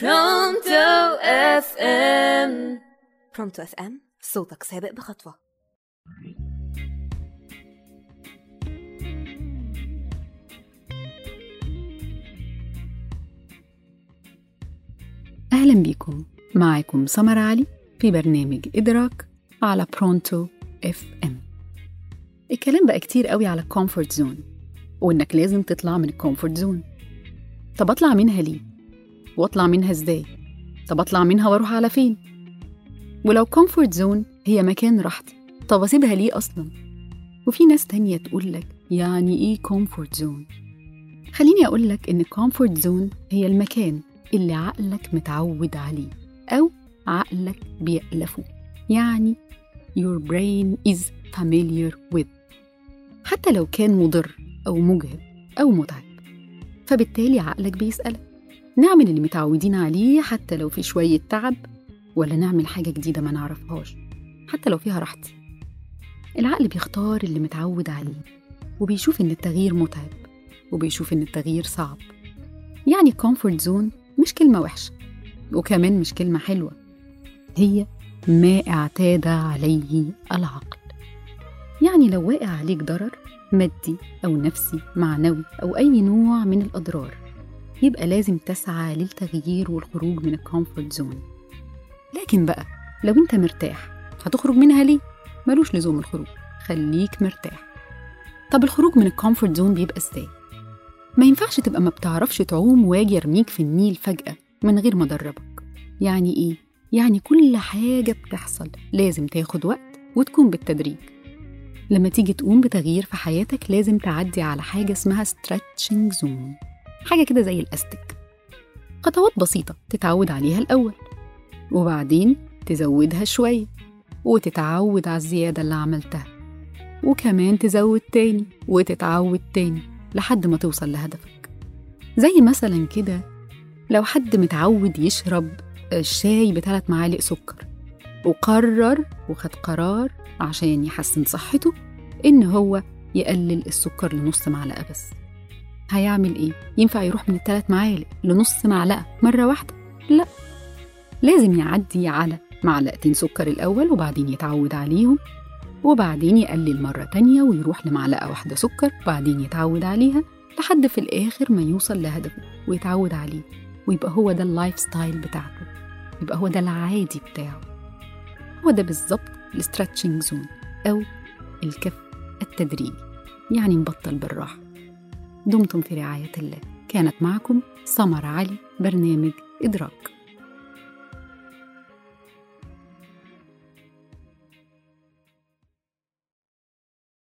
Pronto FM Pronto FM صوتك سابق بخطوة. أهلا بيكم. معاكم سمر علي في برنامج إدراك على Pronto FM الكلام بقى كتير قوي على ال comfort zone وإنك لازم تطلع من ال comfort zone طب أطلع منها ليه؟ وأطلع منها إزاي؟ طب أطلع منها وأروح على فين؟ ولو comfort zone هي مكان راحتي طب أسيبها ليه أصلا؟ وفي ناس تانية تقولك يعني إيه comfort zone؟ خليني أقولك إن ال comfort zone هي المكان اللي عقلك متعود عليه أو عقلك بيألفه يعني your brain is familiar with حتى لو كان مضر أو مجهد أو متعب فبالتالي عقلك بيسألك نعمل اللي متعودين عليه حتى لو في شوية تعب ولا نعمل حاجة جديدة ما نعرفهاش حتى لو فيها راحتي العقل بيختار اللي متعود عليه وبيشوف إن التغيير متعب وبيشوف إن التغيير صعب. يعني comfort zone مش كلمة وحشة وكمان مش كلمة حلوة هي ما اعتاد عليه العقل. يعني لو واقع عليك ضرر مادي أو نفسي معنوي أو أي نوع من الأضرار يبقى لازم تسعى للتغيير والخروج من ال comfort zone لكن بقى لو انت مرتاح هتخرج منها ليه؟ ملوش لزوم الخروج. خليك مرتاح. طب الخروج من ال comfort zone بيبقى إزاي؟ ما ينفعش تبقى ما بتعرفش تعوم وآجي أرميك في النيل فجأة من غير ما أدربك. يعني إيه؟ يعني كل حاجة بتحصل. لازم تاخد وقت وتكون بالتدريج. لما تيجي تقوم بتغيير في حياتك لازم تعدي على حاجة اسمها stretching زون حاجة كده زي الأستك. خطوات بسيطة تتعود عليها الأول وبعدين تزودها شوية وتتعود على الزيادة اللي عملتها وكمان تزود تاني وتتعود تاني لحد ما توصل لهدفك. زي مثلا كده لو حد متعود يشرب الشاي بثلاث معالق سكر وقرر وخد قرار عشان يحسن صحته إن هو يقلل السكر لنص معلقة بس. هيعمل إيه؟ ينفع يروح من الثلاث معالق لنص معلقة مرة واحدة؟ لا لازم يعدي على معلقتين سكر الأول وبعدين يتعود عليهم وبعدين يقلل مرة تانية ويروح لمعلقة واحدة سكر وبعدين يتعود عليها لحد في الآخر ما يوصل لهدفه ويتعود عليه ويبقى هو ده ال lifestyle بتاعته يبقى هو ده العادي بتاعه هو ده بالظبط ال stretching zone أو الكف التدريجي يعني نبطل بالراحة دمتم في رعاية الله. كانت معكم سمر علي برنامج إدراك.